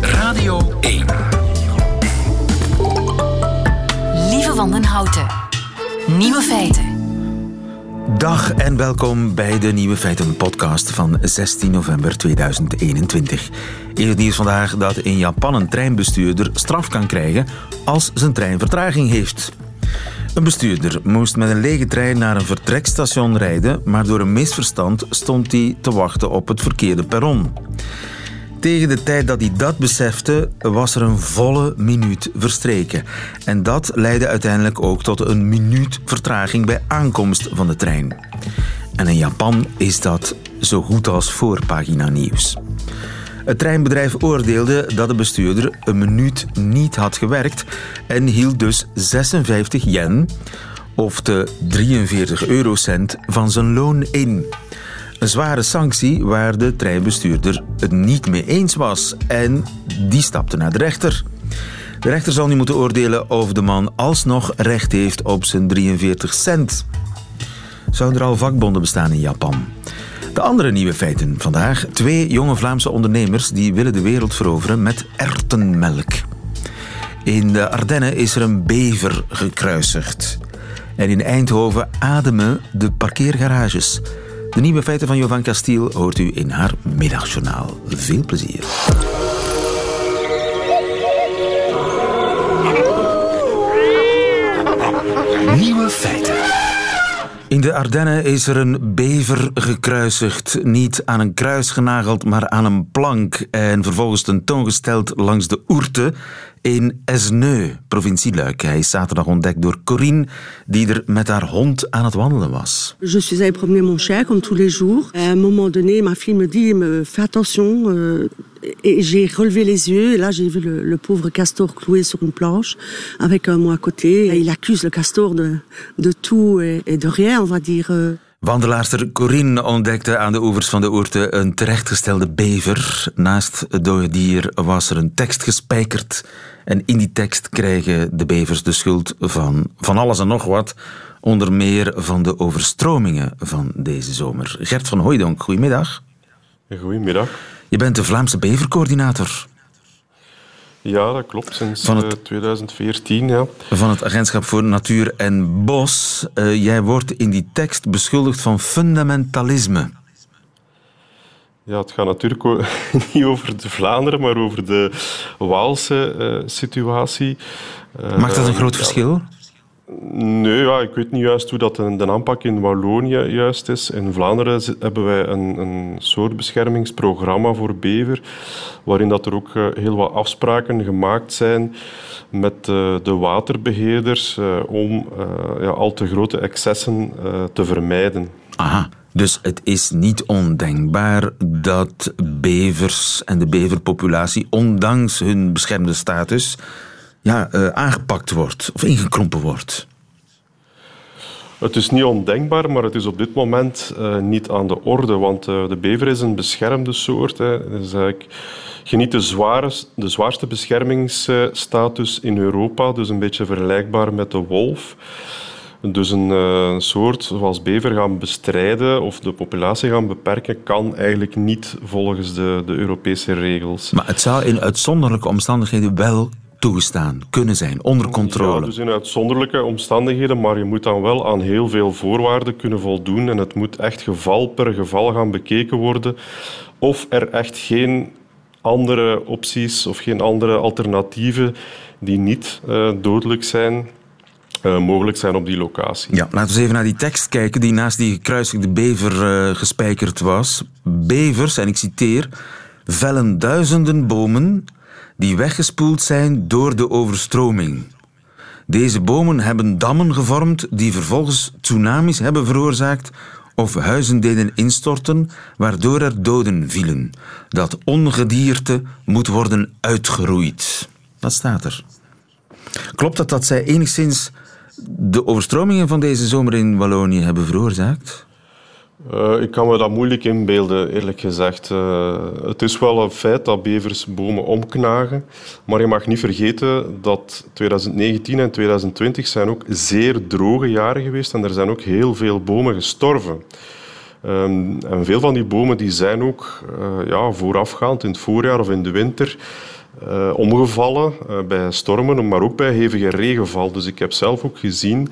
Radio 1. Lieve Wandenhouten. Nieuwe feiten. Dag en welkom bij de Nieuwe Feiten podcast van 16 november 2021. In het nieuws vandaag dat in Japan een treinbestuurder straf kan krijgen als zijn trein vertraging heeft. Een bestuurder moest met een lege trein naar een vertrekstation rijden, maar door een misverstand stond hij te wachten op het verkeerde perron. Tegen de tijd dat hij dat besefte, was er een volle minuut verstreken. En dat leidde uiteindelijk ook tot een minuut vertraging bij aankomst van de trein. En in Japan is dat zo goed als voorpagina nieuws. Het treinbedrijf oordeelde dat de bestuurder een minuut niet had gewerkt en hield dus 56 yen, of de 43 eurocent, van zijn loon in. Een zware sanctie waar de treinbestuurder het niet mee eens was en die stapte naar de rechter. De rechter zal nu moeten oordelen of de man alsnog recht heeft op zijn 43 cent. Zouden er al vakbonden bestaan in Japan? De andere nieuwe feiten vandaag. Twee jonge Vlaamse ondernemers die willen de wereld veroveren met ertenmelk. In de Ardennen is er een bever gekruisigd. En in Eindhoven ademen de parkeergarages. De nieuwe feiten van Jovan Castiel hoort u in haar middagjournaal. Veel plezier. Nieuwe feiten. In de Ardennen is er een bever gekruisigd. Niet aan een kruis genageld, maar aan een plank. En vervolgens tentoongesteld langs de Oerte in Esneu, provincie Luik. Hij is zaterdag ontdekt door Corine, die er met haar hond aan het wandelen was. Je suis allée promener mon chien comme tous les jours. À un moment donné, ma fille me dit me, Fais attention. euh, et j'ai relevé les yeux et là j'ai vu le, le pauvre castor cloué sur une planche avec un mot à côté. Et il accuse le castor de, de tout et, et de rien, on va dire. Wandelaarster Corine ontdekte aan de oevers van de Oerte een terechtgestelde bever. Naast het dode dier was er een tekst gespijkerd. En in die tekst krijgen de bevers de schuld van van alles en nog wat. Onder meer van de overstromingen van deze zomer. Gert van Hooijdonk, goedemiddag. Goedemiddag. Je bent de Vlaamse bevercoördinator Ja, dat klopt. Sinds Van het- eh, 2014, ja. van het Agentschap voor Natuur en Bos. Eh, jij wordt in die tekst beschuldigd van fundamentalisme. Ja, het gaat natuurlijk niet over de Vlaanderen, maar over de Waalse eh, situatie. Maakt dat een groot ja, verschil? Nee, ja, ik weet niet juist hoe dat de, de aanpak in Wallonië juist is. In Vlaanderen hebben wij een, een soort beschermingsprogramma voor bever, waarin dat er ook eh, heel wat afspraken gemaakt zijn met eh, de waterbeheerders eh, om ja, al te grote excessen te vermijden. Aha, dus het is niet ondenkbaar dat bevers en de beverpopulatie, ondanks hun beschermde status, ja, eh, aangepakt wordt of ingekrompen wordt. Het is niet ondenkbaar, maar het is op dit moment eh, niet aan de orde. Want eh, de bever is een beschermde soort. Hè. Het is eigenlijk, geniet de, zware, de zwaarste beschermingsstatus in Europa. Dus een beetje vergelijkbaar met de wolf. Dus een soort zoals bever gaan bestrijden of de populatie gaan beperken, kan eigenlijk niet volgens de, de Europese regels. Maar het zou in uitzonderlijke omstandigheden wel toegestaan kunnen zijn, onder controle. Ja, dus in uitzonderlijke omstandigheden, maar je moet dan wel aan heel veel voorwaarden kunnen voldoen en het moet echt geval per geval gaan bekeken worden of er echt geen andere opties of geen andere alternatieven die niet eh, dodelijk zijn, eh, mogelijk zijn op die locatie. Ja, laten we eens even naar die tekst kijken die naast die gekruisigde bever eh, gespijkerd was. Bevers, en ik citeer, vellen duizenden bomen die weggespoeld zijn door de overstroming. Deze bomen hebben dammen gevormd die vervolgens tsunamis hebben veroorzaakt of huizen deden instorten, waardoor er doden vielen. Dat ongedierte moet worden uitgeroeid. Dat staat er. Klopt het dat zij enigszins de overstromingen van deze zomer in Wallonië hebben veroorzaakt? Eh, ik kan me dat moeilijk inbeelden, eerlijk gezegd. Eh, het is wel een feit dat bevers bomen omknagen. Maar je mag niet vergeten dat 2019 en 2020 zijn ook zeer droge jaren geweest. En er zijn ook heel veel bomen gestorven. Ehm, en veel van die bomen die zijn ook uh, ja, voorafgaand in het voorjaar of in de winter omgevallen bij stormen, maar ook bij hevige regenval. Dus ik heb zelf ook gezien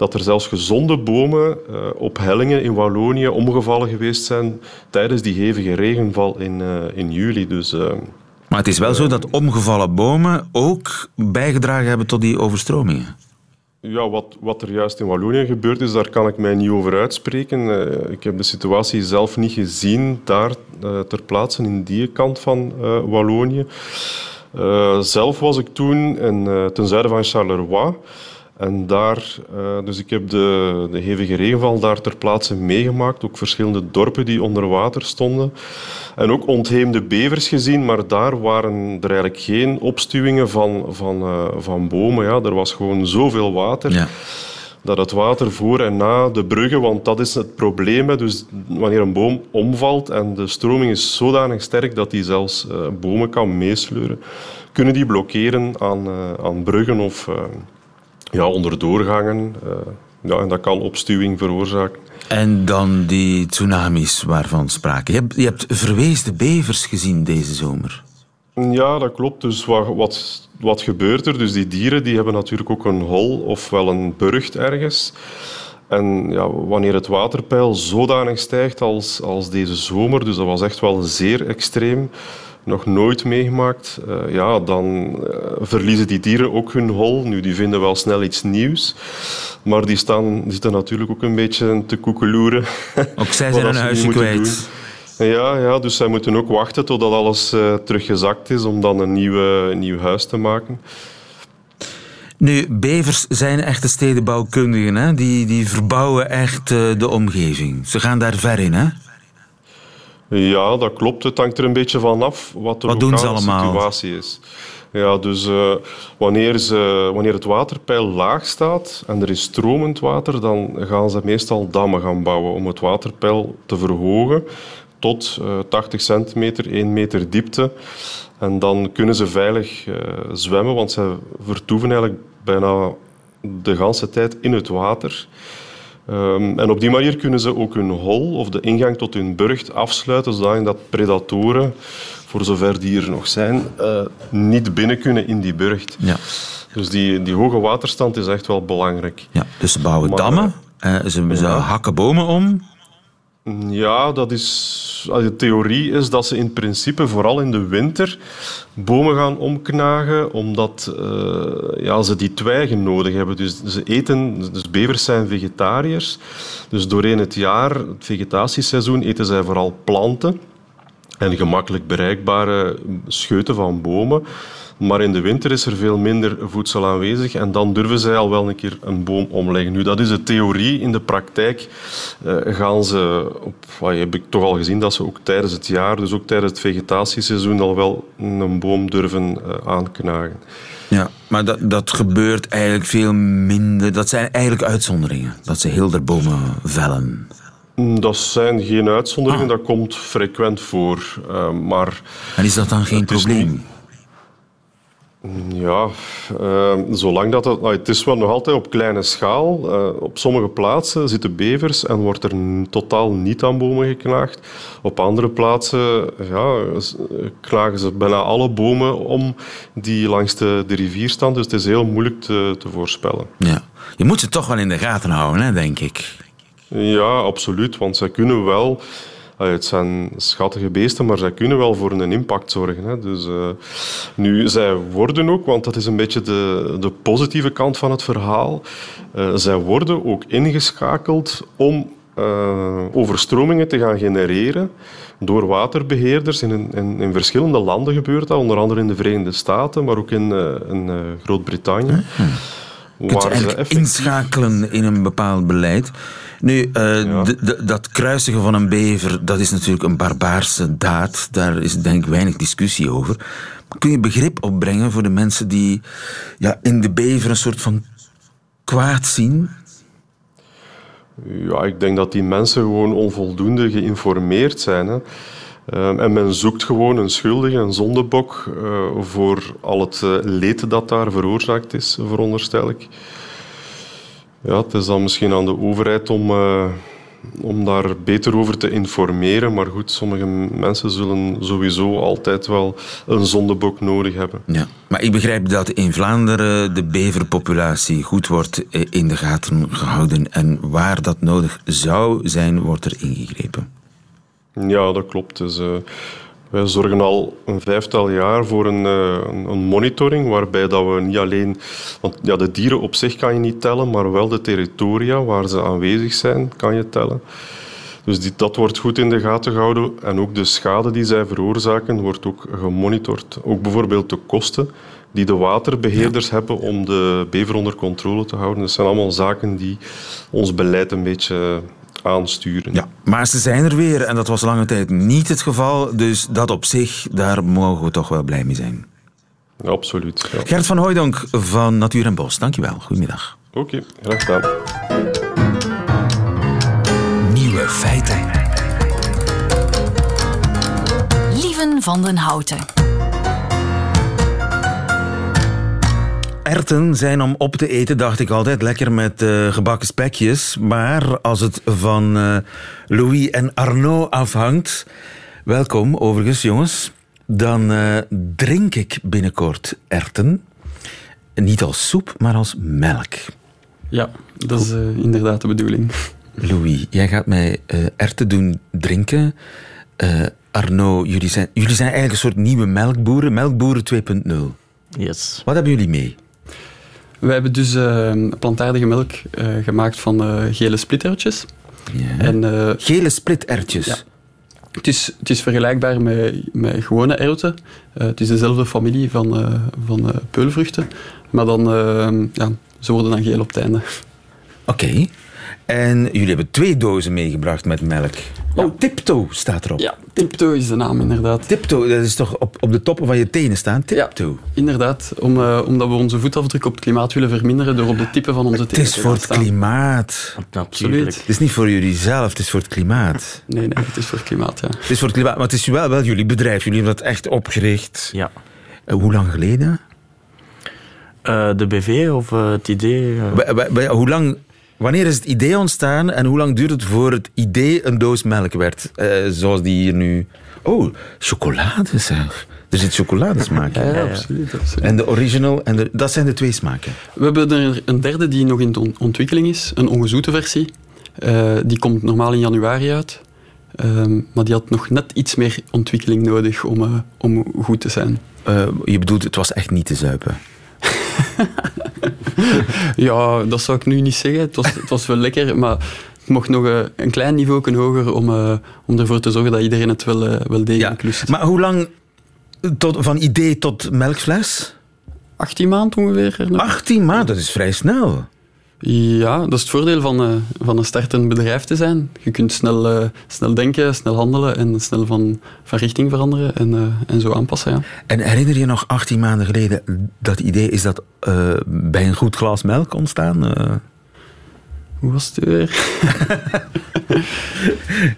dat er zelfs gezonde bomen op hellingen in Wallonië omgevallen geweest zijn tijdens die hevige regenval in, in juli. Dus maar het is wel zo dat omgevallen bomen ook bijgedragen hebben tot die overstromingen. Ja, wat, wat er juist in Wallonië gebeurd is, daar kan ik mij niet over uitspreken. Uh, ik heb de situatie zelf niet gezien daar uh, ter plaatse in die kant van uh, Wallonië. zelf was ik toen in, ten zuiden van Charleroi. En daar, uh, dus ik heb de, de hevige regenval daar ter plaatse meegemaakt. Ook verschillende dorpen die onder water stonden. En ook ontheemde bevers gezien, maar daar waren er eigenlijk geen opstuwingen van, van, uh, van bomen. Ja. Er was gewoon zoveel water. Ja. Dat het water voor en na de bruggen, want dat is het probleem. Dus wanneer een boom omvalt en de stroming is zodanig sterk dat die zelfs uh, bomen kan meesleuren, kunnen die blokkeren aan, aan bruggen of ja, onder doorgangen. Uh, ja, en dat kan opstuwing veroorzaken. En dan die tsunamis waarvan sprake. Je hebt, je hebt verweesde bevers gezien deze zomer. Ja, dat klopt. Dus wat, wat, wat gebeurt er? Dus die dieren die hebben natuurlijk ook een hol of wel een burcht ergens. En ja, wanneer het waterpeil zodanig stijgt als, als deze zomer, dus dat was echt wel zeer extreem, nog nooit meegemaakt, uh, ja, dan uh, verliezen die dieren ook hun hol. Nu, die vinden wel snel iets nieuws. Maar die, staan, zitten natuurlijk ook een beetje te koekeloeren. Ook zij zijn hun huisje kwijt. Ja, ja, dus zij moeten ook wachten totdat alles uh, teruggezakt is om dan een, nieuwe, een nieuw huis te maken. Nu, bevers zijn echte stedenbouwkundigen. Hè? Die, die verbouwen echt de omgeving. Ze gaan daar ver in, hè? Ja, dat klopt. Het hangt er een beetje van af wat de wat lokale situatie is. Ja, dus uh, wanneer, ze, wanneer het waterpeil laag staat en er is stromend water, dan gaan ze meestal dammen gaan bouwen om het waterpeil te verhogen tot uh, 80 centimeter, 1 meter diepte. En dan kunnen ze veilig uh, zwemmen, want ze vertoeven eigenlijk bijna de hele tijd in het water. Um, en op die manier kunnen ze ook hun hol of de ingang tot hun burcht afsluiten, zodat predatoren, voor zover die er nog zijn, uh, niet binnen kunnen in die burcht. Ja. Dus die, die hoge waterstand is echt wel belangrijk. Ja, dus ze bouwen maar, dammen, uh, ze, ze ja. hakken bomen om, ja, dat is, de theorie is dat ze in principe vooral in de winter bomen gaan omknagen, omdat uh, ja, ze die twijgen nodig hebben. Dus ze eten, dus bevers zijn vegetariërs. Dus doorheen het jaar, het vegetatieseizoen, eten zij vooral planten en gemakkelijk bereikbare scheuten van bomen. Maar in de winter is er veel minder voedsel aanwezig en dan durven zij al wel een keer een boom omleggen. Nu, dat is de theorie. In de praktijk uh, gaan ze, op, wat heb ik toch al gezien, dat ze ook tijdens het jaar, dus ook tijdens het vegetatieseizoen, al wel een boom durven uh, aanknagen. Ja, maar dat, dat gebeurt eigenlijk veel minder. Dat zijn eigenlijk uitzonderingen, dat ze heel de bomen vellen. Dat zijn geen uitzonderingen, ah. dat komt frequent voor. Uh, maar en is dat dan geen probleem? Ja, uh, zolang dat het... Nou, het is wel nog altijd op kleine schaal. Uh, op sommige plaatsen zitten bevers en wordt er totaal niet aan bomen geknaagd. Op andere plaatsen ja, knagen ze bijna alle bomen om die langs de, de rivier staan. Dus het is heel moeilijk te, te voorspellen. Ja. Je moet ze toch wel in de gaten houden, hè, denk ik. Ja, absoluut. Want zij kunnen wel het zijn schattige beesten, maar zij kunnen wel voor een impact zorgen. Hè. Dus, uh, nu, zij worden ook, want dat is een beetje de, de positieve kant van het verhaal, uh, zij worden ook ingeschakeld om uh, overstromingen te gaan genereren door waterbeheerders. In, in, in, verschillende landen gebeurt dat, onder andere in de Verenigde Staten, maar ook in, in Groot-Brittannië. Kunt eigenlijk inschakelen in een bepaald beleid. Nu, uh, dat kruisigen van een bever, dat is natuurlijk een barbaarse daad. Daar is denk ik weinig discussie over. Kun je begrip opbrengen voor de mensen die ja, in de bever een soort van kwaad zien? Ja, ik denk dat die mensen gewoon onvoldoende geïnformeerd zijn. Hè. Uh, en men zoekt gewoon een schuldige, een zondebok, uh, voor al het uh, leed dat daar veroorzaakt is, veronderstel ik. Ja, het is dan misschien aan de overheid om, uh, om daar beter over te informeren. Maar goed, sommige mensen zullen sowieso altijd wel een zondebok nodig hebben. Ja. Maar ik begrijp dat in Vlaanderen de beverpopulatie goed wordt eh, in de gaten gehouden. En waar dat nodig zou zijn, wordt er ingegrepen. Ja, dat klopt. Dus, uh, wij zorgen al een vijftal jaar voor een, uh, een, monitoring waarbij dat we niet alleen... Want ja, de dieren op zich kan je niet tellen, maar wel de territoria waar ze aanwezig zijn, kan je tellen. Dus die, dat wordt goed in de gaten gehouden. En ook de schade die zij veroorzaken wordt ook gemonitord. Ook bijvoorbeeld de kosten die de waterbeheerders hebben om de bever onder controle te houden. Dat zijn allemaal zaken die ons beleid een beetje aansturen. Ja, maar ze zijn er weer en dat was lange tijd niet het geval. Dus dat op zich, daar mogen we toch wel blij mee zijn. absoluut. Ja. Gert van Hooydonk van Natuur en Bos, dankjewel. Goedemiddag. Oké, graag gedaan. Nieuwe feiten. Lieven van den Houten. Erten zijn om op te eten, dacht ik altijd, lekker met uh, gebakken spekjes. Maar als het van uh, Louis en Arnaud afhangt, welkom overigens jongens, dan uh, drink ik binnenkort erten. Niet als soep, maar als melk. Ja, dat is inderdaad de bedoeling. Louis, jij gaat mij erten doen drinken. Arnaud, jullie zijn, jullie zijn eigenlijk een soort nieuwe melkboeren, melkboeren 2.0. Yes. Wat hebben jullie mee? We hebben dus uh, plantaardige melk uh, gemaakt van uh, gele splittertjes. Ja. En, gele splittertjes? Ja. Het is, het is vergelijkbaar met, met gewone erwten. het is dezelfde familie van, van peulvruchten. Maar dan, ja, ze worden dan geel op het einde. Oké. Okay. En jullie hebben twee dozen meegebracht met melk. Ja. Oh, Tipto staat erop. Ja, Tipto is de naam, inderdaad. Tipto, dat is toch op, op de toppen van je tenen staan? Tipto. Ja, inderdaad. Om, uh, omdat we onze voetafdruk op het klimaat willen verminderen door op de tippen van onze tenen te staan. Het is voor het klimaat. Absoluut. Het is niet voor jullie zelf, het is voor het klimaat. Nee, nee, het is voor het klimaat, ja. Het is voor het klimaat, maar het is wel, wel jullie bedrijf. Jullie hebben dat echt opgericht. Ja. Uh, hoe lang geleden? Uh, de BV of het idee? Hoe lang Wanneer is het idee ontstaan en hoe lang duurt het voor het idee een doos melk werd? Uh, zoals die hier nu. Oh, chocolade zeg. Er zit chocoladesmaak in. Ja, ja, absoluut, absoluut. En de original, en de, dat zijn de twee smaken. We hebben er een derde die nog in ontwikkeling is, een ongezoete versie. Uh, die komt normaal in januari uit. Uh, maar die had nog net iets meer ontwikkeling nodig om, uh, om goed te zijn. je bedoelt, het was echt niet te zuipen? ja, dat zou ik nu niet zeggen. Het was, het was wel lekker, maar het mocht nog uh, een klein niveau hoger om, uh, om ervoor te zorgen dat iedereen het wel, uh, wel degelijk ja. lust. Maar hoe lang tot, van idee tot melkfles? 18 maanden ongeveer. 18 maanden, dat is vrij snel. Ja, dat is het voordeel van, uh, van een startend bedrijf te zijn. Je kunt snel, uh, snel denken, snel handelen en snel van, van richting veranderen en, uh, en zo aanpassen. Ja. En herinner je nog 18 maanden geleden dat idee, is dat bij een goed glas melk ontstaan? Hoe was het weer?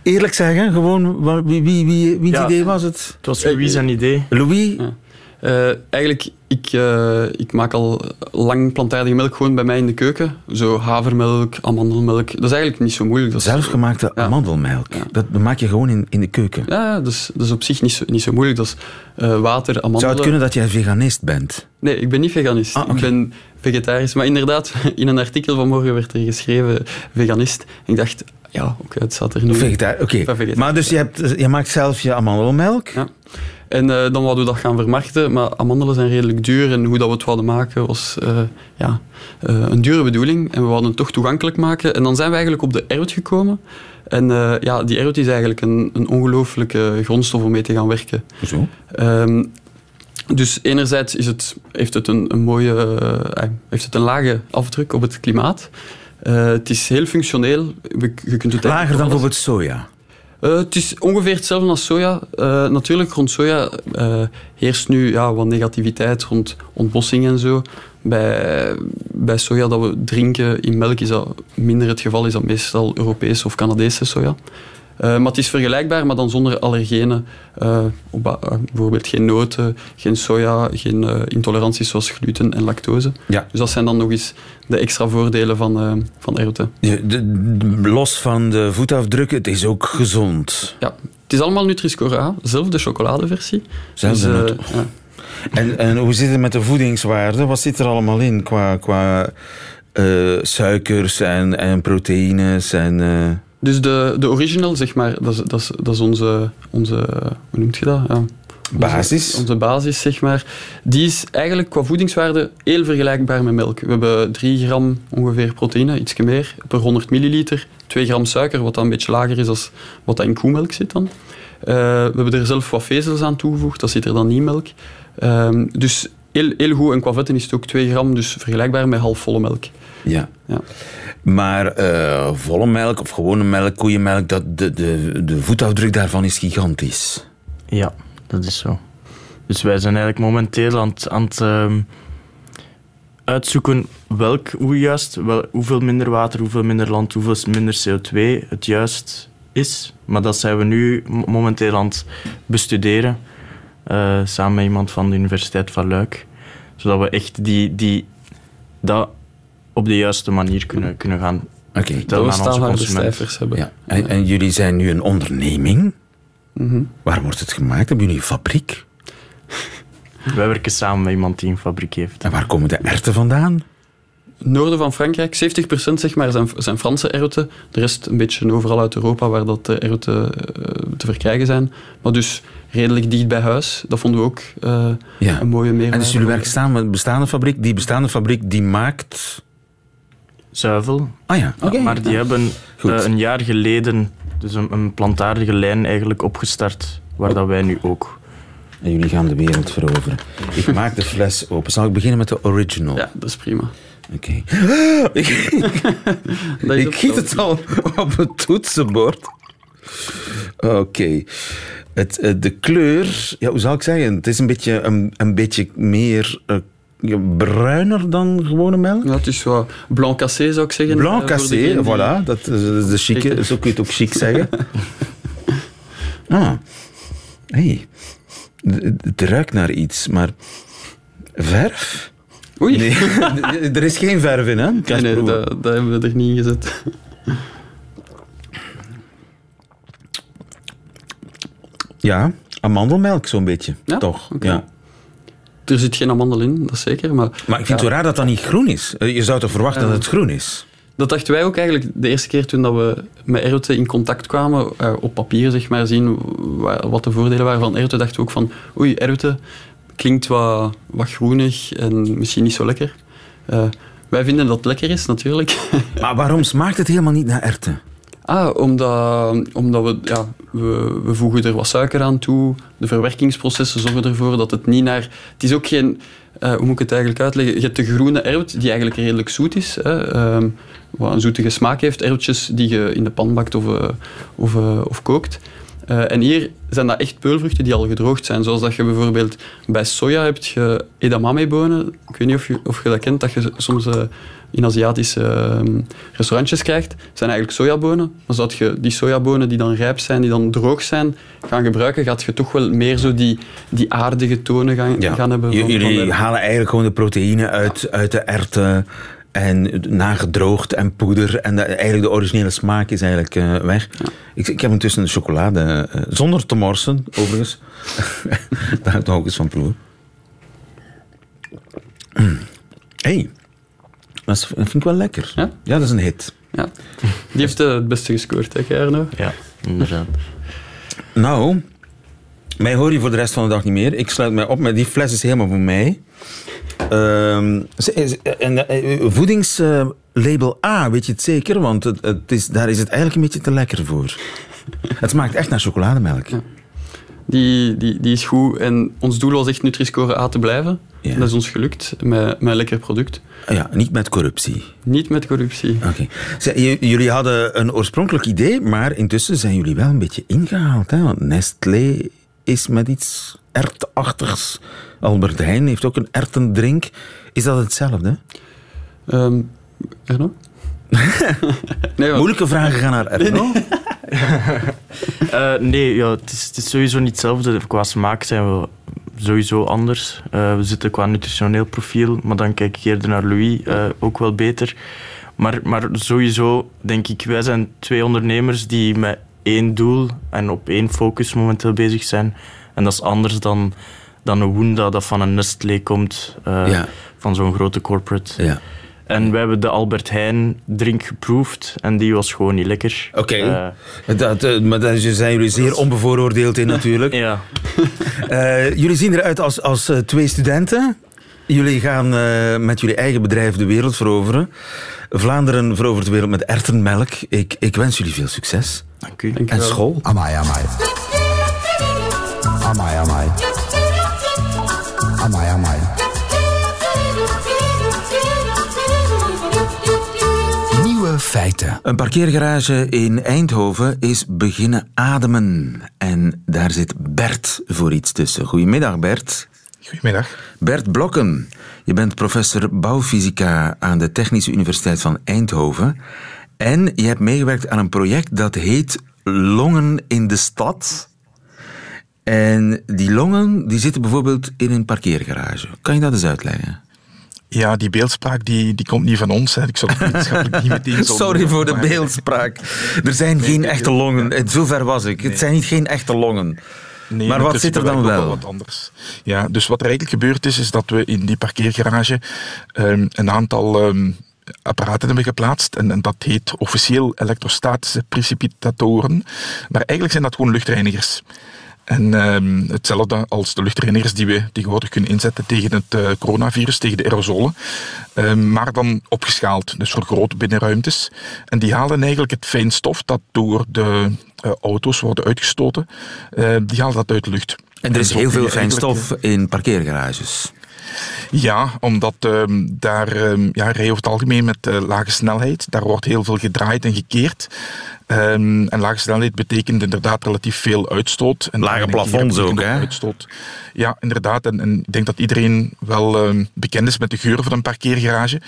Eerlijk zeggen, gewoon wie, wie, wie, wie ja, idee was het? Het was Louis zijn idee. Louis? Ja. Uh, eigenlijk, ik, uh, ik maak al lang plantaardige melk gewoon bij mij in de keuken. Zo havermelk, amandelmelk. Dat is eigenlijk niet zo moeilijk. Dat Zelfgemaakte ja. amandelmelk. Ja. Dat maak je gewoon in, in de keuken. Ja, dat is, dat is op zich niet zo, niet zo moeilijk. Dat is uh, water, amandelen. Zou het kunnen dat jij veganist bent? Nee, ik ben niet veganist. Ah, okay. Ik ben vegetarisch. Maar inderdaad, in een artikel van morgen werd er geschreven veganist. Ik dacht, ja, oké, okay, het staat er nu. Vegetarisch, oké. Okay. Maar dus je, hebt, je maakt zelf je amandelmelk? Ja. En uh, dan wouden we dat gaan vermarkten, maar amandelen zijn redelijk duur en hoe dat we het wilden maken was uh, ja, uh, een dure bedoeling. En we wilden het toch toegankelijk maken. En dan zijn we eigenlijk op de erwt gekomen. En ja, die erwt is eigenlijk een, een ongelooflijke grondstof om mee te gaan werken. Zo? Um, dus enerzijds is het, heeft, het een, een mooie, heeft het een lage afdruk op het klimaat. het is heel functioneel. Je kunt het Lager dan bijvoorbeeld soja? Uh, het is ongeveer hetzelfde als soja. Uh, natuurlijk, rond soja uh, heerst nu ja, wat negativiteit rond ontbossing en zo. Bij, bij soja dat we drinken in melk is dat minder het geval, is dat meestal Europese of Canadese soja. Uh, maar het is vergelijkbaar, maar dan zonder allergenen. Uh, bijvoorbeeld geen noten, geen soja, geen uh, intoleranties zoals gluten en lactose. Ja. Dus dat zijn dan nog eens de extra voordelen van, van erwten. los van de voetafdruk, het is ook gezond. Ja, het is allemaal Nutri-Score A, zelf de chocoladeversie. Zelfde dus, ja. en, en hoe zit het met de voedingswaarde? Wat zit er allemaal in qua, qua suikers en, en proteïnes en... Dus de, de original, zeg maar, dat is, dat is, dat is onze, onze, hoe noemt je dat? Ja. Basis? Onze, basis, zeg maar. Die is eigenlijk qua voedingswaarde heel vergelijkbaar met melk. We hebben 3 gram ongeveer proteïne, iets meer, per 100 milliliter. 2 gram suiker, wat dan een beetje lager is dan wat dat in koemelk zit dan. Uh, we hebben er zelf wat vezels aan toegevoegd, dat zit er dan niet in melk. Uh, dus heel, heel goed. En qua vetten is het ook 2 gram, dus vergelijkbaar met halfvolle melk. Ja. ja. Maar uh, volle melk of gewone melk, koeienmelk, dat, de, de, de voetafdruk daarvan is gigantisch. Ja, dat is zo. Dus wij zijn eigenlijk momenteel aan het, aan het uh, uitzoeken welk, hoe juist, wel, hoeveel minder water, hoeveel minder land, hoeveel minder CO2 het juist is. Maar dat zijn we nu momenteel aan het bestuderen. Uh, samen met iemand van de Universiteit van Luik. Zodat we echt die, die, dat op de juiste manier kunnen, kunnen gaan okay. vertellen aan onze consumenten. hebben. Ja. En, en, jullie zijn nu een onderneming. Mm Waar wordt het gemaakt? Hebben jullie een fabriek? Wij werken samen met iemand die een fabriek heeft. En waar komen de erten vandaan? Noorden van Frankrijk, 70% zeg maar zijn, zijn Franse erwten. De rest een beetje overal uit Europa waar dat de erwten uh, te verkrijgen zijn. Maar dus redelijk dicht bij huis. Dat vonden we ook uh, ja. een mooie meerwaarde. En dus jullie werken samen met een bestaande fabriek. Die bestaande fabriek die maakt... Zuivel. Ah ja, oké. Okay. Maar die hebben uh, een jaar geleden dus een, een, plantaardige lijn eigenlijk opgestart, waar oh. dat wij nu ook... En jullie gaan de wereld veroveren. Ik maak de fles open. Zal ik beginnen met de original? Ja, dat is prima. Oké. Okay. ik ik giet het al op het toetsenbord. Oké. Okay. Het, eh, de kleur, ja, hoe zal ik zeggen? Het is een beetje, een, een beetje meer uh, ja, bruiner dan gewone melk. Ja, het is zo blanc cassé zou ik zeggen. Blanc cassé, voilà. Dat is de chique, zo kun je het ook chic zeggen. ah, hey. Het ruikt naar iets, maar verf? Oei. Nee, er is geen verf in, hè? Nee, nee dat, dat, hebben we er niet in gezet. Ja, amandelmelk zo'n beetje, ja? toch? Okay. Ja. Er zit geen amandel in, dat zeker. Maar, maar ik vind het raar dat dat niet groen is. Je zou toch verwachten dat het groen is? Dat dachten wij ook eigenlijk de eerste keer toen dat we met erwten in contact kwamen. Uh, op papier zeg maar zien wat de voordelen waren van erwten. Dachten we ook van, oei, erwten klinkt wat, wat groenig en misschien niet zo lekker. Uh, wij vinden dat het lekker is, natuurlijk. Maar waarom smaakt het helemaal niet naar erwten? Ah, omdat, we, ja, we, voegen er wat suiker aan toe. De verwerkingsprocessen zorgen ervoor dat het niet naar... Het is ook geen... Uh, hoe moet ik het eigenlijk uitleggen? Je hebt de groene erwt, die eigenlijk redelijk zoet is. Hè, um, wat een zoetige smaak heeft. Erwtjes die je in de pan bakt of, uh, of, uh, of kookt. En hier zijn dat echt peulvruchten die al gedroogd zijn. Zoals dat je bijvoorbeeld bij soja hebt je edamame-bonen. Ik weet niet of je, of je dat kent, dat je soms in Aziatische uh, restaurantjes krijgt. zijn eigenlijk sojabonen. Maar zodat je die sojabonen die dan rijp zijn, die dan droog zijn, gaan gebruiken, gaat je toch wel meer zo die, die aardige tonen gaan, ja. gaan hebben. Van, Jullie van de... halen eigenlijk gewoon de proteïne uit, uit de erwten en nagedroogd en poeder. En de, eigenlijk de originele smaak is eigenlijk uh, weg. Ja. Ik, ik, heb intussen chocolade, uh, zonder te morsen, overigens. Daar nog ook eens van proeven. Mm. hey, dat, is, dat, vind ik wel lekker. Ja? ja, dat is een hit. Ja. Die heeft uh, het beste gescoord, hè, Arno? Ja, inderdaad. nou, mij hoor je voor de rest van de dag niet meer. Ik sluit mij op, maar die fles is helemaal voor mij. Uh, voedingslabel A, weet je het zeker? Want het, het is, daar is het eigenlijk een beetje te lekker voor. het smaakt echt naar chocolademelk. Ja. Die, die, die is goed. En ons doel was echt Nutri-Score A te blijven. Ja. Dat is ons gelukt met, met een lekker product. Ja, niet met corruptie. Niet met corruptie. Oké. Okay. Jullie hadden een oorspronkelijk idee, maar intussen zijn jullie wel een beetje ingehaald. Hè? Want Nestlé is met iets ertachtigs. Albert Heijn heeft ook een ertendrink. Is dat hetzelfde? Um, Erno? nee, Moeilijke vragen gaan naar Erno. Nee, Uh, nee, ja, het, is, het is sowieso niet hetzelfde. Qua smaak zijn we sowieso anders. Uh, we zitten qua nutritioneel profiel, maar dan kijk ik eerder naar Louis, uh, ook wel beter. Maar, maar sowieso denk ik, wij zijn twee ondernemers die met één doel en op één focus momenteel bezig zijn. En dat is anders dan, dan een Woenda dat van een Nestlé komt, ja. van zo'n grote corporate. Ja. En we hebben de Albert Heijn drink geproefd en die was gewoon niet lekker. Oké, okay. uh, dat, uh, maar daar zijn jullie zeer onbevooroordeeld in natuurlijk. ja. uh, jullie zien eruit als, als twee studenten. Jullie gaan met jullie eigen bedrijf de wereld veroveren. Vlaanderen verovert de wereld met ertenmelk. Ik, ik wens jullie veel succes. Dank u. en school. Amai, amai. Amai, amai. Amai, amai. Feiten. Een parkeergarage in Eindhoven is beginnen ademen. En daar zit Bert voor iets tussen. Goedemiddag, Bert. Goedemiddag. Bert Blokken. Je bent professor bouwfysica aan de Technische Universiteit van Eindhoven. En je hebt meegewerkt aan een project dat heet Longen in de Stad. En die longen die zitten bijvoorbeeld in een parkeergarage. Kan je dat eens uitleggen? Ja, die beeldspraak die, die komt niet van ons. Hè. Ik zou het wetenschappelijk niet meteen Sorry voor de beeldspraak. Er zijn nee, geen echte longen. Zover was ik. Nee. Het zijn niet geen echte longen. Nee, maar wat zit er dan wel? Wat anders. Ja, dus wat er eigenlijk gebeurd is, is dat we in die parkeergarage um, een aantal um, apparaten hebben geplaatst. En, en, dat heet officieel elektrostatische precipitatoren. Maar eigenlijk zijn dat gewoon luchtreinigers. En um, hetzelfde als de luchtreinigers die we tegenwoordig kunnen inzetten tegen het uh, coronavirus, tegen de aerosolen. Um, maar dan opgeschaald, dus voor grote binnenruimtes. En die halen eigenlijk het fijnstof dat door de uh, auto's worden uitgestoten, uh, die halen dat uit de lucht. En er is en heel veel fijnstof in parkeergarages. Ja, omdat um, daar um, ja, rijden over het algemeen met uh, lage snelheid. Daar wordt heel veel gedraaid en gekeerd. Um, en lage snelheid betekent inderdaad relatief veel uitstoot. En lage plafonds ook, hè? Uitstoot. Ja, inderdaad. En, en, ik denk dat iedereen wel um, bekend is met de geur van een parkeergarage.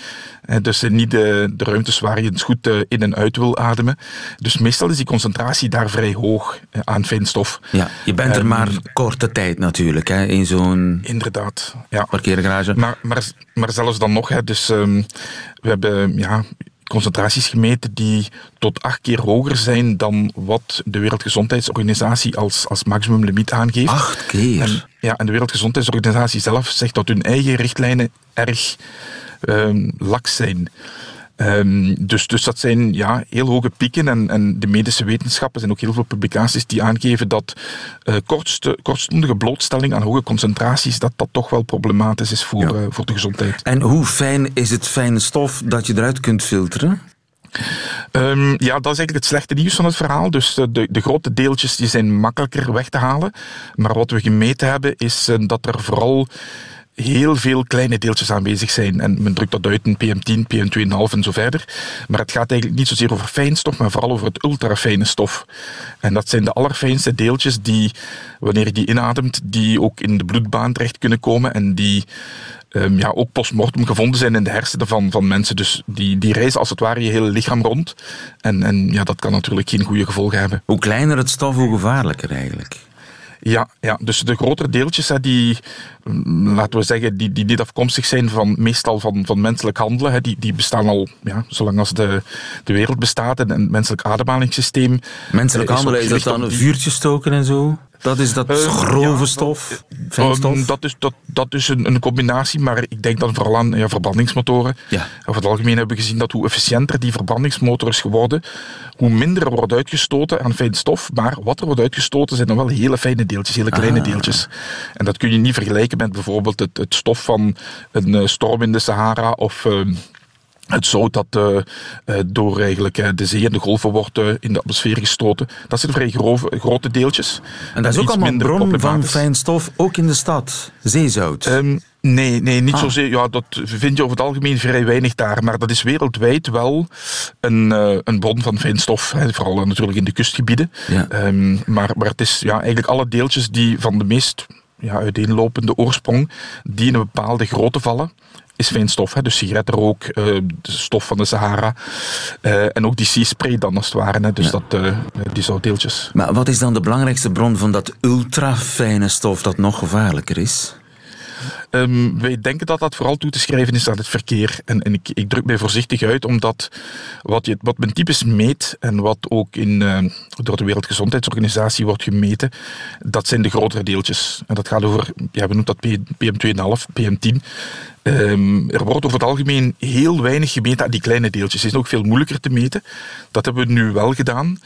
Uh, dus uh, niet de, de, ruimtes waar je het goed uh, in en uit wil ademen. Dus meestal is die concentratie daar vrij hoog aan fijnstof. Ja, je bent er um, maar korte tijd natuurlijk, hè, in zo'n inderdaad, ja. parkeergarage. Maar, maar, maar zelfs dan nog, hè, dus we hebben... Ja, concentraties gemeten die tot acht keer hoger zijn dan wat de Wereldgezondheidsorganisatie als, als maximumlimiet aangeeft. Acht keer? En, ja, en de Wereldgezondheidsorganisatie zelf zegt dat hun eigen richtlijnen erg um, laks zijn. Um, dus, dus dat zijn ja, heel hoge pieken en, en de medische wetenschappen zijn ook heel veel publicaties die aangeven dat uh, kortste, kortstondige blootstelling aan hoge concentraties dat dat toch wel problematisch is voor, ja. uh, voor de gezondheid. En hoe fijn is het fijne stof dat je eruit kunt filteren? Um, ja, dat is eigenlijk het slechte nieuws van het verhaal. Dus de, de grote deeltjes die zijn makkelijker weg te halen. Maar wat we gemeten hebben is dat er vooral heel veel kleine deeltjes aanwezig zijn. En men drukt dat uit in PM10, PM2,5 en zo verder. Maar het gaat eigenlijk niet zozeer over fijnstof, maar vooral over het ultrafijne stof. En dat zijn de allerfijnste deeltjes die, wanneer je die inademt, die ook in de bloedbaan terecht kunnen komen en die um, ja, ook postmortem gevonden zijn in de hersenen van, van mensen. Dus die, die reizen als het ware je hele lichaam rond. En, en ja, dat kan natuurlijk geen goede gevolgen hebben. Hoe kleiner het stof, hoe gevaarlijker eigenlijk. Ja, ja, dus de grotere deeltjes hè, die, laten we zeggen, die, die niet afkomstig zijn van meestal van, van menselijk handelen, hè, die, die bestaan al ja, zolang als de, de wereld bestaat en het menselijk ademhalingssysteem. Menselijk uh, handelen, is dat dan een vuurtje stoken en zo? Dat is dat uh, grove ja, stof? Um, dat is, dat, dat is een, een, combinatie, maar ik denk dan vooral aan ja, verbrandingsmotoren. Ja. Over het algemeen hebben we gezien dat hoe efficiënter die verbrandingsmotor is geworden, hoe minder er wordt uitgestoten aan fijn stof. Maar wat er wordt uitgestoten zijn dan wel hele fijne deeltjes, hele kleine ah. deeltjes. En dat kun je niet vergelijken met bijvoorbeeld het, het stof van een uh, storm in de Sahara of... Uh, het zout dat uh, door eigenlijk, uh, de zee en de golven wordt in de atmosfeer gestoten. Dat zijn vrij grove, grote deeltjes. En dat is ook allemaal een bron van fijn stof, ook in de stad, zeezout. Um, Nee, nee niet ah. zozeer. Ja, dat vind je over het algemeen vrij weinig daar. Maar dat is wereldwijd wel een, uh, een bron van fijn stof. Hè. Vooral natuurlijk in de kustgebieden. Ja. Um, maar, maar het is ja, eigenlijk alle deeltjes die van de meest ja, uiteenlopende oorsprong die in een bepaalde grootte vallen is fijnstof. Hè? Dus sigarettenrook, uh, de stof van de Sahara. Uh, en ook die sea-spray dan als het ware. Hè? Dus Ja. dat, uh, die zoutdeeltjes. Maar wat is dan de belangrijkste bron van dat ultrafijne stof dat nog gevaarlijker is? Um, wij denken dat dat vooral toe te schrijven is aan het verkeer. En, en ik, ik, druk mij voorzichtig uit, omdat wat, je, wat men typisch meet en wat ook in, uh, door de Wereldgezondheidsorganisatie wordt gemeten, dat zijn de grotere deeltjes. En dat gaat over, we noemen dat PM2,5, PM10. Um, er wordt over het algemeen heel weinig gemeten aan die kleine deeltjes. Het is ook veel moeilijker te meten. Dat hebben we nu wel gedaan.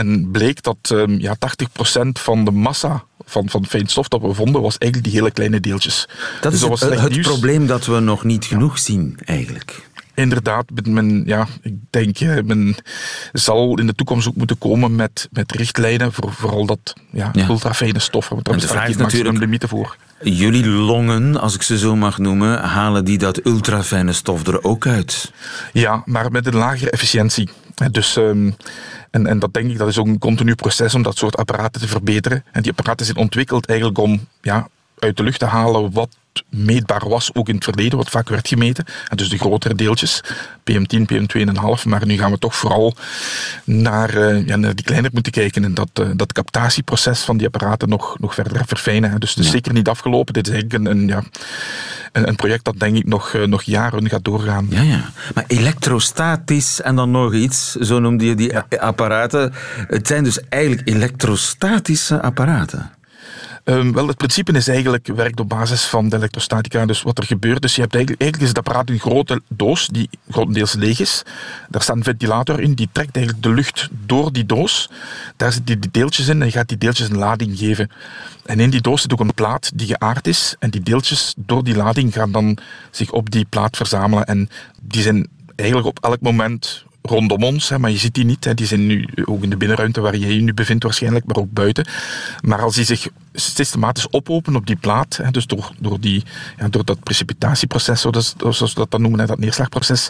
En bleek dat um, ja, 80% van de massa van, van fijn stof dat we vonden, was eigenlijk die hele kleine deeltjes. Dat dus is het, probleem dat we nog niet genoeg zien, eigenlijk. Inderdaad, men, ja, ik denk, eh, men zal in de toekomst ook moeten komen met, met richtlijnen voor vooral dat ja, Ja. ultrafijne stoffen. Want daar de vraag is natuurlijk- limieten voor. Jullie longen, als ik ze zo mag noemen, halen die dat ultrafijne stof er ook uit? Ja, maar met een lagere efficiëntie. Dus, ehm, en, en dat denk ik, dat is ook een continu proces om dat soort apparaten te verbeteren. En die apparaten zijn ontwikkeld eigenlijk om ja, uit de lucht te halen wat meetbaar was, ook in het verleden, wat vaak werd gemeten. En dus de grotere deeltjes, PM10, PM2,5. Maar nu gaan we toch vooral naar, eh, ja, naar die kleiner moeten kijken en dat, eh, dat captatieproces van die apparaten nog, nog verder verfijnen. Dus het is Ja. zeker niet afgelopen. Dit is eigenlijk een, een, ja, een, een project dat denk ik nog, eh, nog jaren gaat doorgaan. Ja, ja. Maar elektrostatisch en dan nog iets, zo noemde je die apparaten. Het zijn dus eigenlijk elektrostatische apparaten. Um, wel, het principe is eigenlijk, werkt op basis van de elektrostatica. Dus wat er gebeurt, dus je hebt eigenlijk, eigenlijk is het apparaat een grote doos die grotendeels leeg is. Daar staat een ventilator in, die trekt eigenlijk de lucht door die doos. Daar zitten die deeltjes in en je gaat die deeltjes een lading geven. En in die doos zit ook een plaat die geaard is. En die deeltjes door die lading gaan dan zich op die plaat verzamelen. En die zijn eigenlijk op elk moment rondom ons, hè, maar je ziet die niet. Hè. Die zijn nu ook in de binnenruimte waar jij je nu bevindt waarschijnlijk, maar ook buiten. Maar als die zich systematisch ophopen op die plaat, hè, dus door, door, die, ja, door dat precipitatieproces, zoals, zoals we dat noemen, dat neerslagproces,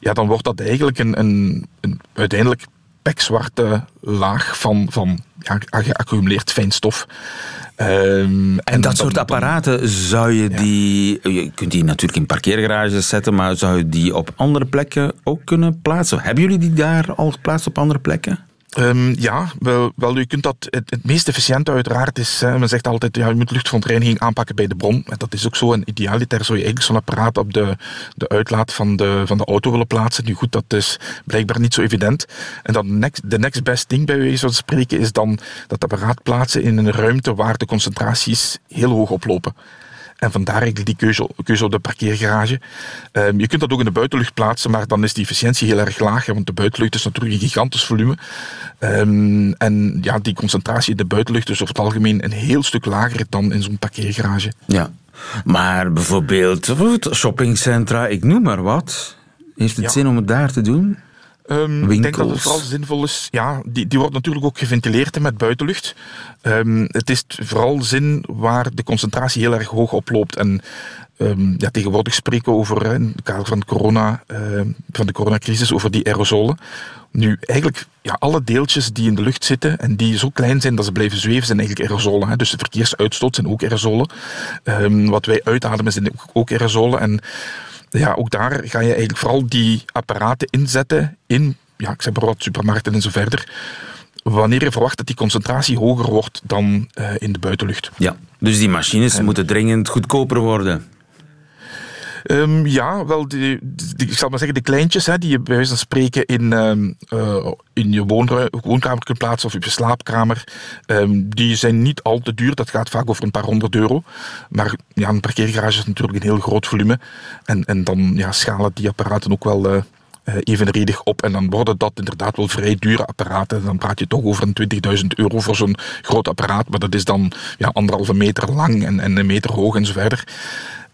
ja, dan wordt dat eigenlijk een, een, een uiteindelijk pekzwarte laag van, van ja, geaccumuleerd fijnstof. Um, En dat soort apparaten, zou je die... Je kunt die natuurlijk in parkeergarages zetten, maar zou je die op andere plekken ook kunnen plaatsen? Hebben jullie die daar al geplaatst op andere plekken? Um, ja, wel, wel, u kunt dat, het, meest efficiënte uiteraard is, men zegt altijd, ja, je moet luchtverontreiniging aanpakken bij de bron. En dat is ook zo, en idealiter zou je eigenlijk zo'n apparaat op de, de uitlaat van de, van de auto willen plaatsen. Nu goed, dat is blijkbaar niet zo evident. En dan next, de next best thing bij wijze van spreken is dan dat apparaat plaatsen in een ruimte waar de concentraties heel hoog oplopen. En vandaar eigenlijk die keuze, keuze op de parkeergarage. Um, je kunt dat ook in de buitenlucht plaatsen, maar dan is die efficiëntie heel erg laag. Hè, want de buitenlucht is natuurlijk een gigantisch volume. Um, en ja, die concentratie in de buitenlucht is over het algemeen een heel stuk lager dan in zo'n parkeergarage. Ja, maar bijvoorbeeld shoppingcentra, ik noem maar wat. Heeft het Ja. zin om het daar te doen? Um, ik denk dat het vooral zinvol is. Ja, die, die wordt natuurlijk ook geventileerd met buitenlucht. Um, het is vooral zin waar de concentratie heel erg hoog oploopt. En um, ja, tegenwoordig spreken we over, in het kader van de, corona, uh, van de coronacrisis, over die aerosolen. Nu, eigenlijk, ja, alle deeltjes die in de lucht zitten en die zo klein zijn dat ze blijven zweven, zijn eigenlijk aerosolen. Hè. Dus de verkeersuitstoot zijn ook aerosolen. wat wij uitademen zijn ook aerosolen. En ja, ook daar ga je eigenlijk vooral die apparaten inzetten in, ja, ik zeg maar wat, supermarkten en zo verder. Wanneer je verwacht dat die concentratie hoger wordt dan uh, in de buitenlucht. Ja, dus die machines en, moeten dringend goedkoper worden. Um, ja, wel, die, die, ik zal maar zeggen, de kleintjes hè, die je bij wijze van spreken in, um, uh, in je woonkamer kunt plaatsen of op je slaapkamer, um, die zijn niet al te duur. Dat gaat vaak over een paar honderd euro. Maar ja, een parkeergarage is natuurlijk een heel groot volume. En, en dan ja, schalen die apparaten ook wel... Uh, uh, evenredig op. En dan worden dat inderdaad wel vrij dure apparaten. Dan praat je toch over een 20.000 euro voor zo'n groot apparaat. Maar dat is dan ja, anderhalve meter lang en, en een meter hoog en zo verder.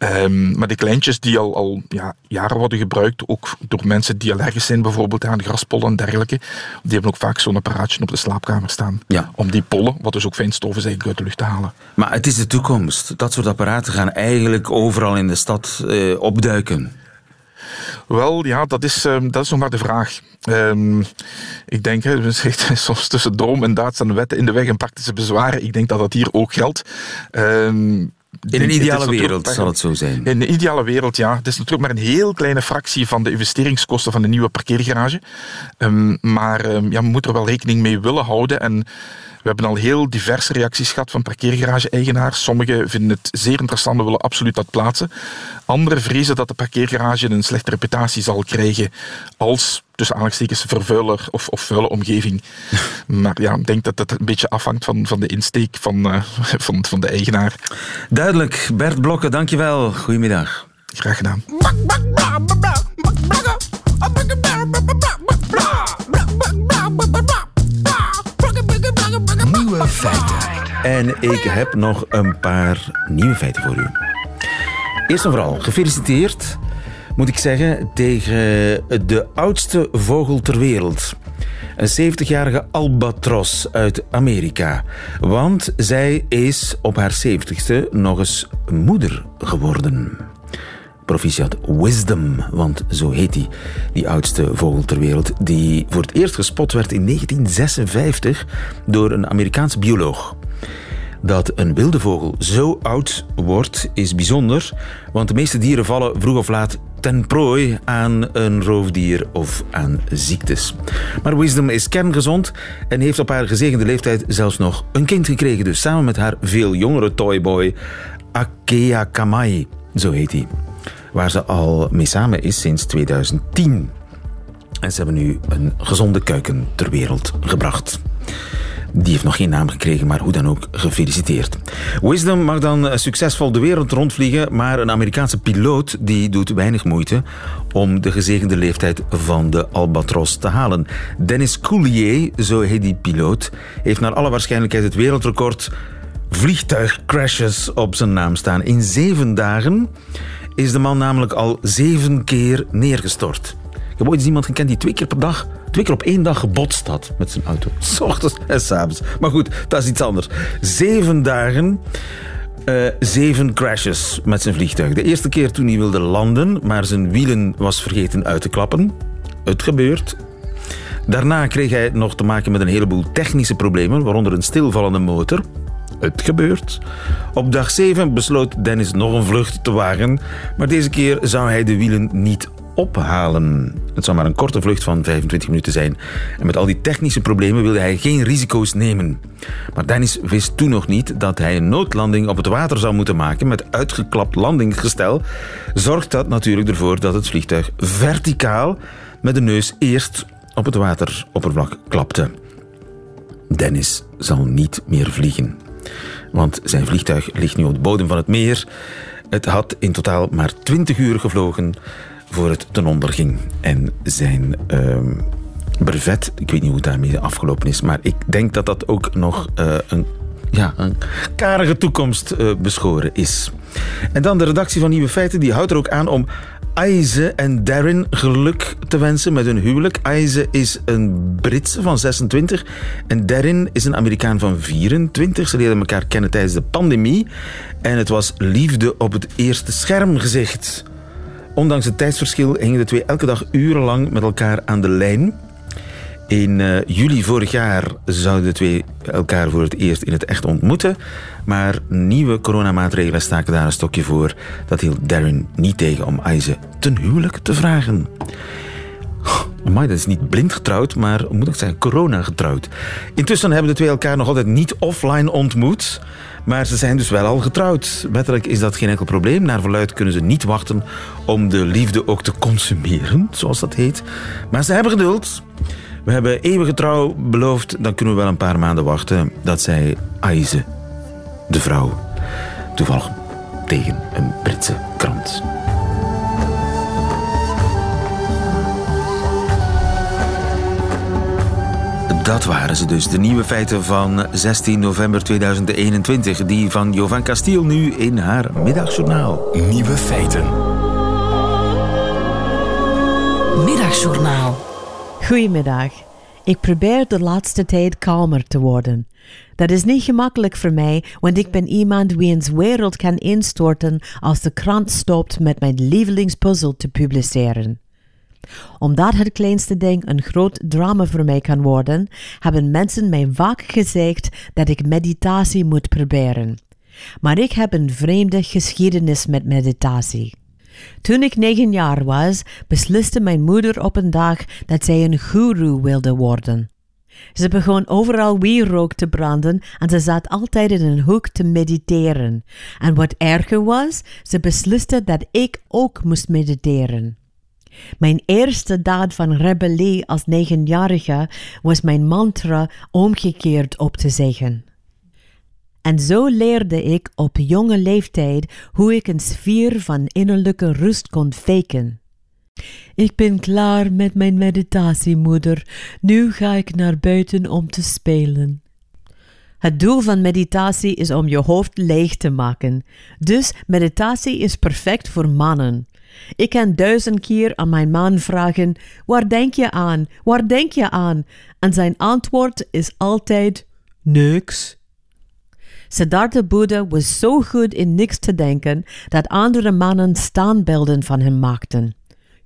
Um, maar de kleintjes die al, al ja, jaren worden gebruikt, ook door mensen die allergisch zijn bijvoorbeeld aan graspollen en dergelijke, die hebben ook vaak zo'n apparaatje op de slaapkamer staan. Ja. Om die pollen, wat dus ook fijnstof is, eigenlijk uit de lucht te halen. Maar het is de toekomst. Dat soort apparaten gaan eigenlijk overal in de stad uh, opduiken. Wel, ja, dat is, ehm, dat is nog maar de vraag. Ehm, ik denk, hè, soms tussen droom en daad staan wetten in de weg en praktische bezwaren. Ik denk dat dat hier ook geldt. Ehm, in een ideale wereld zal het zo zijn. In een ideale wereld, ja. Het is natuurlijk maar een heel kleine fractie van de investeringskosten van de nieuwe parkeergarage. maar ja, we moeten er wel rekening mee willen houden. En we hebben al heel diverse reacties gehad van parkeergarage-eigenaars. Sommigen vinden het zeer interessant en willen absoluut dat plaatsen. Anderen vrezen dat de parkeergarage een slechte reputatie zal krijgen als, tussen aanhalingstekens, vervuiler of, of vuile omgeving. maar ja, ik denk dat dat een beetje afhangt van, van de insteek van, uh, van, van de eigenaar. Duidelijk. Bert Blokken, dankjewel. Goedemiddag. Graag gedaan. Feiten. En ik heb nog een paar nieuwe feiten voor u. Eerst en vooral, gefeliciteerd, moet ik zeggen, tegen de oudste vogel ter wereld. Een 70-jarige albatros uit Amerika. Want zij is op haar 70ste nog eens moeder geworden. Proficiat Wisdom, want zo heet die, die oudste vogel ter wereld, die voor het eerst gespot werd in 1956 door een Amerikaanse bioloog. Dat een wilde vogel zo oud wordt is bijzonder, want de meeste dieren vallen vroeg of laat ten prooi aan een roofdier of aan ziektes. Maar Wisdom is kerngezond en heeft op haar gezegende leeftijd zelfs nog een kind gekregen. Dus samen met haar veel jongere toyboy Akea Kamai, zo heet hij waar ze al mee samen is sinds 2010. En ze hebben nu een gezonde kuiken ter wereld gebracht. Die heeft nog geen naam gekregen, maar hoe dan ook gefeliciteerd. Wisdom mag dan succesvol de wereld rondvliegen, maar een Amerikaanse piloot die doet weinig moeite om de gezegende leeftijd van de albatros te halen. Dennis Coulier, zo heet die piloot, heeft naar alle waarschijnlijkheid het wereldrecord vliegtuigcrashes op zijn naam staan. In zeven dagen is de man namelijk al zeven keer neergestort. Ik heb ooit iemand gekend die twee keer per dag, twee keer op één dag gebotst had met zijn auto. S ochtends en s avonds. Maar goed, dat is iets anders. Zeven dagen, uh, zeven crashes met zijn vliegtuig. De eerste keer toen hij wilde landen, maar zijn wielen was vergeten uit te klappen. Het gebeurt. Daarna kreeg hij nog te maken met een heleboel technische problemen, waaronder een stilvallende motor. Het gebeurt. Op dag 7 besloot Dennis nog een vlucht te wagen, maar deze keer zou hij de wielen niet ophalen. Het zou maar een korte vlucht van 25 minuten zijn. En met al die technische problemen wilde hij geen risico's nemen. Maar Dennis wist toen nog niet dat hij een noodlanding op het water zou moeten maken met uitgeklapt landingsgestel. Zorgt dat natuurlijk ervoor dat het vliegtuig verticaal met de neus eerst op het wateroppervlak klapte. Dennis zal niet meer vliegen want zijn vliegtuig ligt nu op de bodem van het meer. Het had in totaal maar 20 uur gevlogen voor het ten onder ging. En zijn uh, brevet, ik weet niet hoe het daarmee afgelopen is, maar ik denk dat dat ook nog uh, een, ja, een karige toekomst uh, beschoren is. En dan de redactie van Nieuwe Feiten, die houdt er ook aan om Aize en Darren geluk te wensen met hun huwelijk. Aize is een Britse van 26 en Darren is een Amerikaan van 24. Ze leerden elkaar kennen tijdens de pandemie en het was liefde op het eerste schermgezicht. Ondanks het tijdsverschil hingen de twee elke dag urenlang met elkaar aan de lijn. In uh, juli vorig jaar zouden de twee elkaar voor het eerst in het echt ontmoeten. Maar nieuwe coronamaatregelen staken daar een stokje voor. Dat hield Darren niet tegen om Aize ten huwelijk te vragen. Maar dat is niet blind getrouwd, maar moet ik zeggen, corona getrouwd. Intussen hebben de twee elkaar nog altijd niet offline ontmoet. Maar ze zijn dus wel al getrouwd. Wettelijk is dat geen enkel probleem. Naar verluid kunnen ze niet wachten om de liefde ook te consumeren, zoals dat heet. Maar ze hebben geduld. We hebben eeuwige trouw beloofd. Dan kunnen we wel een paar maanden wachten dat zij Aize, de vrouw, toevallig tegen een Britse krant. Dat waren ze dus, de nieuwe feiten van 16 november 2021. Die van Jovan Castiel nu in haar middagjournaal. Nieuwe feiten. Middagjournaal. Goedemiddag. Ik probeer de laatste tijd kalmer te worden. Dat is niet gemakkelijk voor mij, want ik ben iemand wiens wereld kan instorten als de krant stopt met mijn lievelingspuzzel te publiceren. Omdat het kleinste ding een groot drama voor mij kan worden, hebben mensen mij vaak gezegd dat ik meditatie moet proberen. Maar ik heb een vreemde geschiedenis met meditatie. Toen ik negen jaar was, besliste mijn moeder op een dag dat zij een guru wilde worden. Ze begon overal wierook te branden en ze zat altijd in een hoek te mediteren. En wat erger was, ze besliste dat ik ook moest mediteren. Mijn eerste daad van rebellie als negenjarige was mijn mantra omgekeerd op te zeggen. En zo leerde ik op jonge leeftijd hoe ik een sfeer van innerlijke rust kon faken. Ik ben klaar met mijn meditatie, moeder. Nu ga ik naar buiten om te spelen. Het doel van meditatie is om je hoofd leeg te maken. Dus meditatie is perfect voor mannen. Ik kan duizend keer aan mijn man vragen: Waar denk je aan? Waar denk je aan? En zijn antwoord is altijd: Niks. Siddhartha Buddha was zo goed in niks te denken dat andere mannen staanbeelden van hem maakten.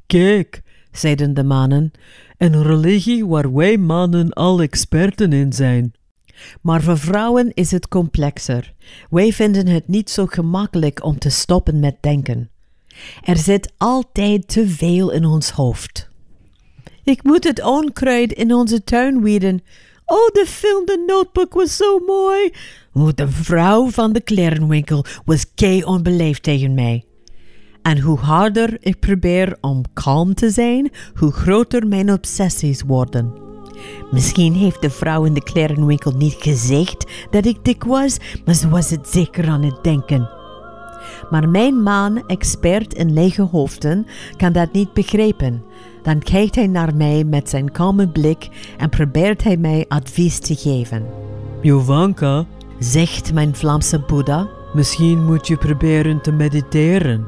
Kijk, zeiden de mannen, een religie waar wij mannen al experten in zijn. Maar voor vrouwen is het complexer. Wij vinden het niet zo gemakkelijk om te stoppen met denken. Er zit altijd te veel in ons hoofd. Ik moet het onkruid in onze tuin wieden. Oh, de film The Notebook was zo mooi. De vrouw van de klerenwinkel was kei onbeleefd tegen mij. En hoe harder ik probeer om kalm te zijn, hoe groter mijn obsessies worden. Misschien heeft de vrouw in de klerenwinkel niet gezegd dat ik dik was, maar ze was het zeker aan het denken. Maar mijn man, expert in lege hoofden, kan dat niet begrijpen. Dan kijkt hij naar mij met zijn kalme blik en probeert hij mij advies te geven. Jovanka, zegt mijn Vlaamse Boeddha, misschien moet je proberen te mediteren.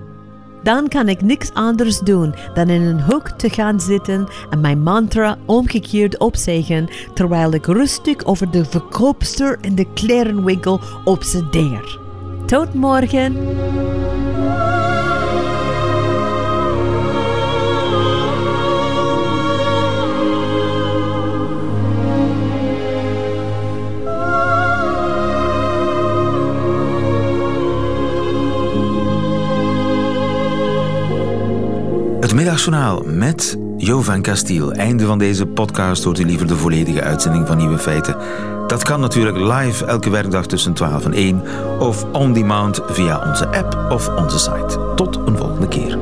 Dan kan ik niks anders doen dan in een hoek te gaan zitten en mijn mantra omgekeerd opzeggen terwijl ik rustig over de verkoopster in de klerenwinkel obsedeer. Tot morgen! Middagjournaal met Jovan Castiel. Einde van deze podcast hoort u liever de volledige uitzending van Nieuwe Feiten. Dat kan natuurlijk live elke werkdag tussen 12 en 1 of on demand via onze app of onze site. Tot een volgende keer.